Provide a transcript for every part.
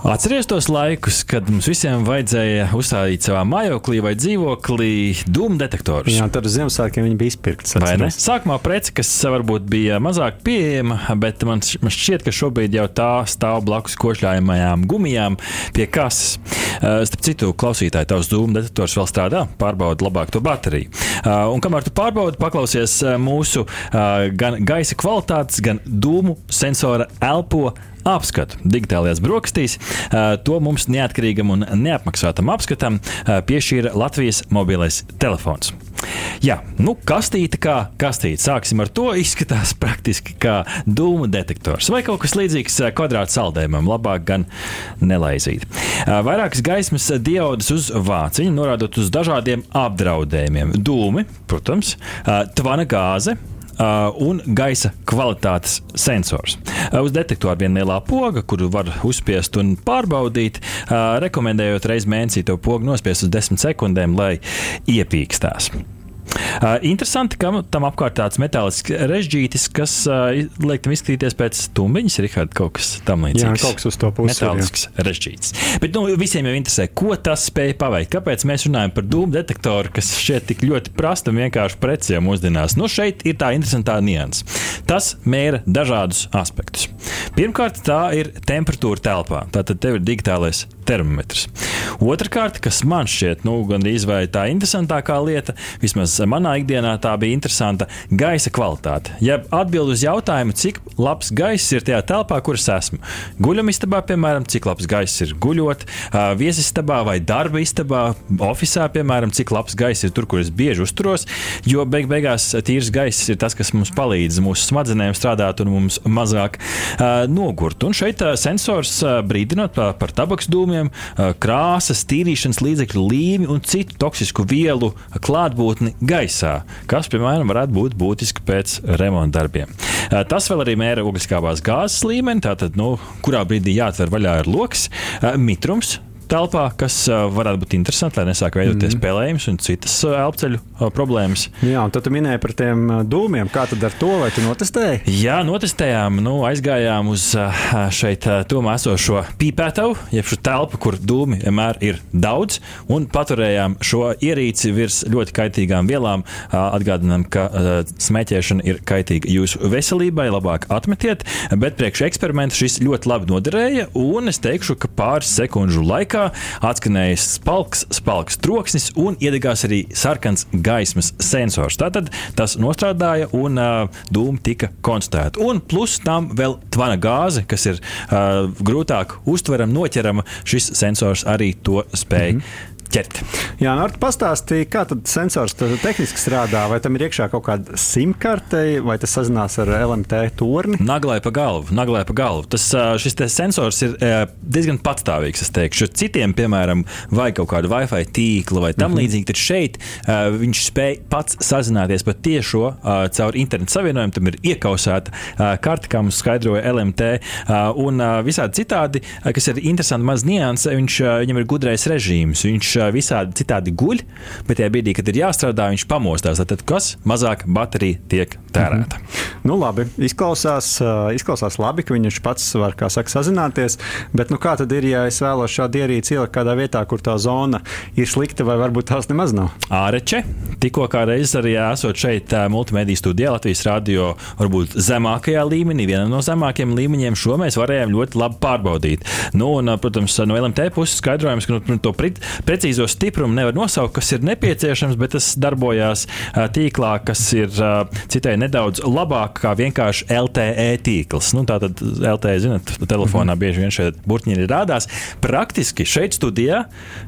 Atcerieties tos laikus, kad mums visiem vajadzēja uzstādīt savā mājoklī vai dzīvoklī dūmu detektorus. Jā, tad uz Ziemassvētkiem viņi bija izpirkti. Vai ne? Sākumā prece, kas varbūt bija mazāk pieejama, bet man, šķiet, ka šobrīd jau tā stāv blakus košļājumajām gumijām pie kases. Starp citu, klausītāji, tavs dūmu detektors vēl strādā, pārbauda labāk to bateriju. Un kamēr tu pārbaudi, paklausies mūsu gan gaisa kvalitātes, gan dūmu sensora elpo apskatu digitālajās brokastīs. To mums neatkarīgam un neapmaksātam apskatam piešķīra Latvijas mobilais telefons. Jā, nu, kastīte kā kastīte. Sāksim ar to. Izskatās praktiski kā dūmu detektors vai kaut kas līdzīgs kvadrāta saldējumam, labāk gan nelaizīt. Vairākas gaismas diodus uz vāciņa, norādot uz dažādiem apdraudējumiem. Dūmi, protams, tvana gāze, un gaisa kvalitātes sensors. Uh, uz detektora viena lielā poga, kuru var uzspiest un pārbaudīt, uh, rekomendējot reizi mēnesī to pogu nospiest uz 10 sekundēm, lai iepīkstās. Uh, interesanti, ka tam apkārt tāds metālisks režģītis, kas uh, liek tam izskatīties pēc tumbiņas, Rihards, kaut kas tam līdzīgs. Jā, kaut kas uz to puses. Metālisks režģītis. Bet nu, visiem jau interesē, ko tas spēja paveikt. Kāpēc mēs runājam par dūmu detektoru, kas šķiet tik ļoti prasta un vienkārši preci mūsdienās? Nu, šeit ir tā interesantā nianses. Tas mēra dažādus aspektus. Pirmkārt, tā ir temperatūra telpā. Tātad tev ir digitālais termometrs. Otrakārt, kas man šķiet, nu, gandrīz vai tā interesantākā lieta, vismaz manā ikdienā tā bija interesanta - gaisa kvalitāte. Ja atbild uz jautājumu, cik labs gaiss ir tajā telpā, kur es esmu. Guļamistabā, piemēram, cik labs gaiss ir guļot, viesistabā vai darba istabā, oficiālā, piemēram, cik labs gaiss ir tur, kur es bieži uzturos, jo beig beigās tīrs gaiss ir tas, kas mums palīdz mūsu smadzenēm strādāt un mums mazāk uh, nogurt. Un šeit uh, sensors uh, brīdinot par, par tabaks dūmiem jautājumiem, krāsas, tīrīšanas līdzekļu līmi un citu toksisku vielu klātbūtni gaisā, kas, piemēram, varētu būt būtiski pēc remonta darbiem. Tas vēl arī mēra ogliskābās gāzes līmeni, tātad, nu, kurā brīdī jāatver vaļā ir lokus, mitrums, telpā, kas varētu būt interesanti, lai nesāk veidoties mm. pelējums un citas elpceļu problēmas. Jā, un tad tu minēji par tiem dūmiem. Kā tad ar to vai tu notestēji? Jā, notestējām. Nu, aizgājām uz šeit tomā esošo pīpētavu, jeb šo telpu, kur dūmi vienmēr ir daudz, un paturējām šo ierīci virs ļoti kaitīgām vielām. Atgādinām, ka smēķēšana ir kaitīga jūsu veselībai, labāk atmetiet, bet priekš eksperimenta šis ļoti labi noderēja, un es teikšu, ka pāris sekundžu laikā laikā atskanēja spalks, spalks troksnis un iedegās arī sarkans gaismas sensors. Tātad tas nostrādāja un uh, dūma tika konstatēta. Un plus tam vēl tvana gāze, kas ir uh, grūtāk uztverama, noķerama. Šis sensors arī to spēja. Mm -hmm ķert. Jā, nu, pastāstīja, kā tad sensors tehniski strādā. Vai tam ir iekšā kaut kāda simkarte, vai tas sazinās ar LMT torni? Naglai pa galvu, naglai pa galvu. Tas, šis sensors ir diezgan patstāvīgs, es teikšu. Citiem, piemēram, vajag kaut kādu Wi-Fi tīklu vai tam -hmm. līdzīgi, tad šeit viņš spēj pats sazināties pat tiešo caur internetu savienojumu. Tam ir iekausēta karte, kā mums skaidroja LMT, un visādi citādi, kas ir interesanti maz nianses, viņš, viņam ir gudrais režīms. Viņš visādi citādi guļ, bet tajā brīdī, kad ir jāstrādā, viņš pamostās. Tad kas mazāk baterija tiek tērēta. Mm -hmm. Nu, labi, izklausās, izklausās labi, ka viņš pats var, saka, sazināties. Bet nu, kā tad ir, ja es vēlos šādu ierīci ielikt kādā vietā, kur tā zona ir slikta, vai varbūt tās nemaz nav? Āreče, tikko kā reizes arī esot šeit multimediju studijā Latvijas radio, varbūt zemākajā līmenī, viena no zemākajiem līmeņiem, šo mēs varējām ļoti labi pārbaudīt. Nu, un, protams, no LMT puses skaidrojums, ka nu, to precīzi precīzo stiprumu nevar nosaukt, kas ir nepieciešams, bet tas darbojās tīklā, kas ir citai nedaudz labāk kā vienkārši LTE tīkls. Nu, Tātad LTE, zinot, telefonā mhm. bieži vien šeit burtiņi rādās. Praktiski šeit studijā,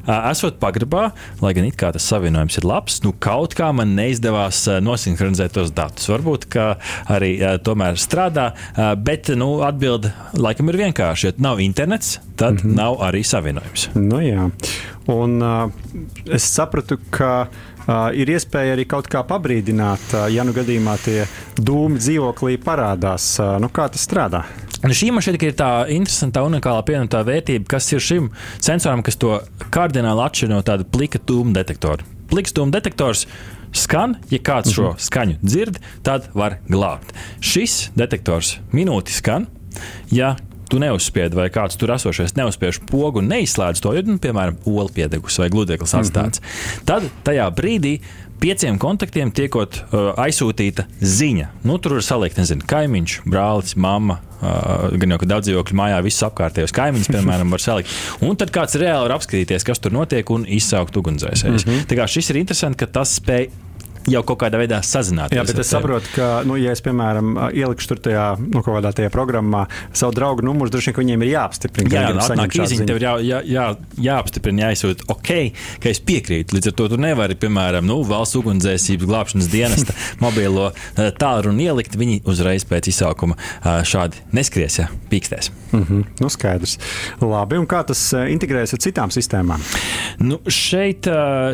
esot pagrabā, lai gan it kā tas savienojums ir labs, nu kaut kā man neizdevās nosinhronizēt tos datus. Varbūt, ka arī tomēr strādā, bet nu, atbilde laikam ir vienkārši. Ja nav internets, tad mm -hmm. nav arī savienojums. Nu, jā. Un, uh, es sapratu, ka uh, ir iespēja arī kaut kā pabrīdināt, uh, ja nu gadījumā tie dūmi dzīvoklī parādās. Uh, nu, kā tas strādā? Un šī man šeit ir tā interesanta, unikālā pievienotā vērtība, kas ir šim sensoram, kas to kardināli atšķir no tāda plika dūmu detektora. Pliks dūmu detektors skan, ja kāds šo skaņu dzird, tad var glābt. Šis detektors minūti skan. Ja tu neuzspiedi, vai kāds tur esošais neuzspiež pogu un neizslēdz to, jo, nu, piemēram, olu piedegus vai gludeklis atstāts, mm -hmm. tad tajā brīdī pieciem kontaktiem tiekot uh, aizsūtīta ziņa. Nu, tur var salikt, nezinu, kaimiņš, brālis, mamma. Uh, gan jau, ka daudz dzīvokļu mājā visus apkārtējos kaimiņus, piemēram, var salikt. Un tad kāds reāli var apskatīties, kas tur notiek un izsaukt ugunsdzēsējus. Mm -hmm. Tā kā šis ir interesanti, ka tas spēj jau kaut kādā veidā sazināties. Jā, bet es saprotu, ka, nu, ja es, piemēram, ielikšu tur tajā, nu, kaut kādā tajā programmā savu draugu numuru, droši vien, ka viņiem ir jāapstiprina. Jā, jā atnāk īziņa, tev ir jā, jā, jā, jāapstiprina, jāizsūta, ok, ka es piekrītu. Līdz ar to tu nevari, piemēram, nu, valsts ugunsdzēsības glābšanas dienesta mobilo eh, tālruni ielikt, viņi uzreiz pēc izsaukuma eh, šādi neskries, ja pīkstēs. Mm -hmm. Nu, skaidrs. Labi, un kā tas eh, integrējas ar citām sistēmām? Nu, šeit,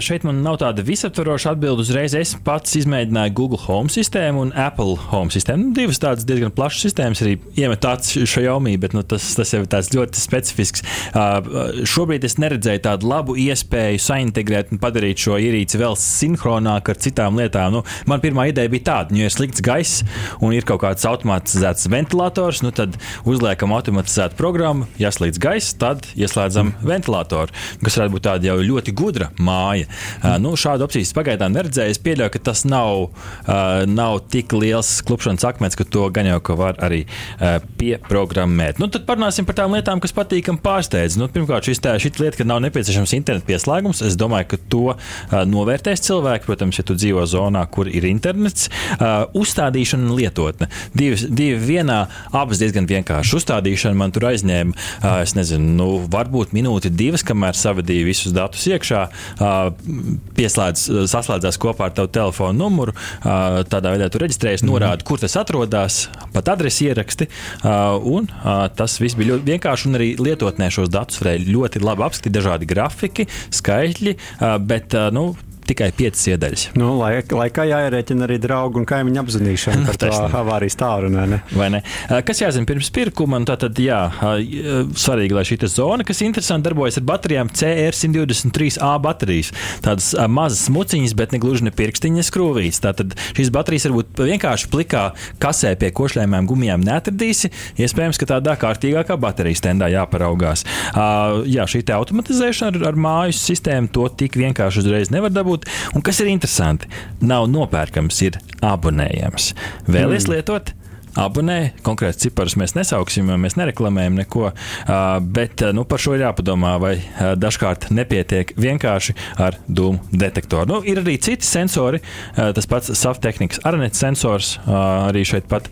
šeit man nav tāda visaptvaroša atbilde uzreiz. Es pats izmēģināju Google Home sistēmu un Apple Home sistēmu. Nu, divas tādas diezgan plašas sistēmas arī iemet acis Xiaomi, bet nu, tas, tas jau ir ļoti specifisks. Uh, šobrīd es neredzēju tādu labu iespēju saintegrēt un padarīt šo ierīci vēl sinhronāku ar citām lietām. Nu, man pirmā ideja bija tāda, nu, ja ir slikts gaiss un ir kaut kāds automatizēts ventilators, nu, tad uzliekam automatizētu programmu, ja slīdz gaiss, tad ieslēdzam ventilatoru, kas varētu būt tāda jau ļoti gudra māja. Uh, nu, šādu opciju pagaidām neredzēju. Es pieļauju, ka tas nav, uh, nav tik liels klupšanas akmens, ka to gan jau ka var arī uh, pieprogrammēt. Nu, tad parunāsim par tām lietām, kas patīkam pārsteidz. Nu, pirmkārt, šī lieta, ka nav nepieciešams internetu pieslēgums. Es domāju, ka to uh, novērtēs cilvēki. Protams, ja tu dzīvo zonā, kur ir internets, uh, uzstādīšana un lietotne. Divi, divi vienā, abas diezgan vienkārši. Uzstādīšana man tur aizņēma, uh, es nezinu, nu, varbūt minūti, divas, kamēr savadīju visus datus iekšā, uh, pieslēdz, saslēdzās kopā ar tavu telefonu numuru. Tādā veidā tu reģistrējies, mm. norādi, kur tas atrodas, pat adresi ieraksti. Un tas viss bija ļoti vienkārši. Un arī lietotnē šos datus varēja ļoti labi apskatīt, dažādi grafiki, skaitļi. Bet nu, tikai 5 iedaļas. Nu, lai, laikā jāierēķina arī draugu un kaimiņu apzināšana par to avārijas tālruni. Ne? Vai ne? Kas jāzina pirms pirkuma? Tad, jā, svarīgi, lai šī zona, kas interesanti darbojas ar baterijām, CR123A baterijas. Tādas mazas muciņas, bet ne gluži ne pirkstiņas skrūvītes. Tātad šīs baterijas varbūt vienkārši plikā kasē pie košļājumiem gumijām neatradīsi. Iespējams, ka tādā kārtīgākā baterijas tendā jāparaugās. Jā, šī automatizēšana ar, ar mājas sistēmu to tik vienkārši uzreiz nevar dabūt iegūt. Un kas ir interesanti, nav nopērkams, ir abonējams. Vēlaties mm. lietot? Abonē. Konkrēts ciparus mēs nesauksim, jo mēs nereklamējam neko, bet nu, par šo ir jāpadomā, vai dažkārt nepietiek vienkārši ar dūmu detektoru. Nu, ir arī citi sensori, tas pats Saftehnikas arnētas sensors, arī šeit pat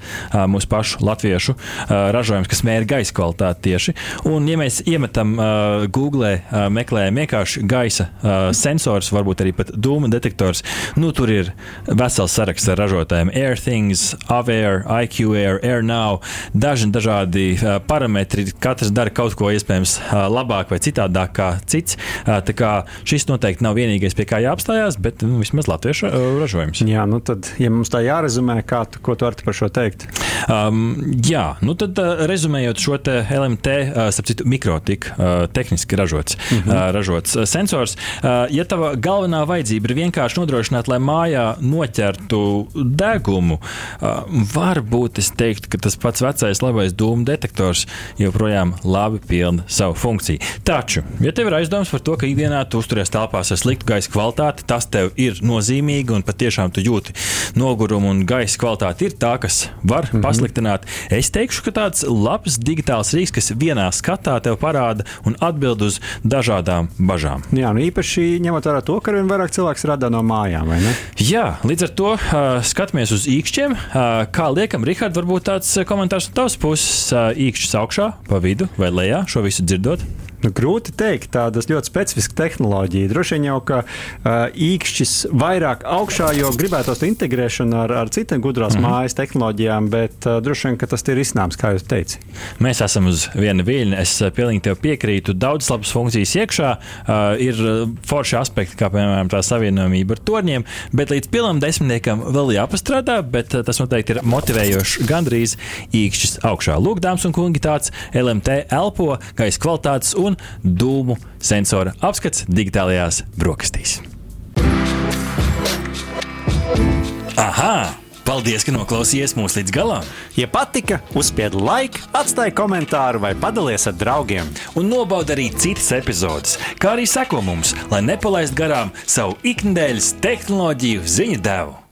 mūsu pašu latviešu ražojums, kas mēra gaisa kvalitāti tieši. Un, ja mēs iemetam Google, meklējam vienkārši gaisa sensors, varbūt arī pat dūmu detektors, nu, tur ir vesels saraksts ar ražotājiem AirThings, Avair, IQ. Air, Air Now, daži dažādi uh, parametri. Katrs dara kaut ko iespējams uh, labāk vai citādāk kā cits. Uh, tā kā šis noteikti nav vienīgais, pie kā jāapstājās, bet nu, vismaz latviešu ražojums. Jā, nu tad, ja mums tā jārezumē, kā tu, ko tu vari par šo teikt? Um, jā, nu tad rezumējot šo te LMT, starp citu, mikrotika, tehniski ražots, mhm. -huh. ražots sensors. Ja tava galvenā vajadzība ir vienkārši nodrošināt, lai mājā noķertu degumu, varbūt es teiktu, ka tas pats vecais labais dūmu detektors joprojām labi pilda savu funkciju. Taču, ja tev ir aizdoms par to, ka ikdienā tu uzturies telpās ar sliktu gaisa kvalitāti, tas tev ir nozīmīgi un patiešām tu jūti nogurumu un gaisa kvalitāte ir tā, kas var mm -hmm. pasliktināt. Es teikšu, ka tāds labs digitāls rīks, kas vienā skatā tev parāda un atbild uz dažādām bažām. Jā, nu īpaši ņemot vērā to, ka arvien vairāk cilvēks rada no mājām, vai ne? Jā, līdz ar to uh, skatāmies uz īkšķiem, uh, kā liekam, Rihards. Rikārd, varbūt tāds eh, komentārs no tavas puses - īkšķis augšā, pa vidu vai lejā, šo visu dzirdot? Nu, grūti pateikt, tāda ļoti specifiska tehnoloģija. Droši vien jau, ka uh, īkšķis vairāk augšā, jo gribētos integrēšanu ar, ar citiem gudrās mm -hmm. mājas tehnoloģijām, bet uh, droši vien tas ir izsnāms, kā jūs teicāt. Mēs esam uz viena viļņa. Es pilnīgi tev piekrītu. Daudz labas funkcijas iekšā uh, ir forši aspekti, kā piemēram tā savienojumība ar torņiem, bet līdz pilam desmitniekam vēl jāpastrādā, bet uh, tas noteikti ir motivējošs gandrīz īkšķis augšā. Lūk, dāmas un kungi, tāds LMT elpo, gaisa kvalitātes un dūmu sensora apskats digitālajās brokastīs. Aha! Paldies, ka noklausījāties mūsu līdz galam! Ja patika, uzspiediet laiku, atstājiet komentāru vai padalieties ar draugiem. Un nobaudiet arī citas epizodes, kā arī sekot mums, lai nepalaistu garām savu ikdienas tehnoloģiju ziņu devumu.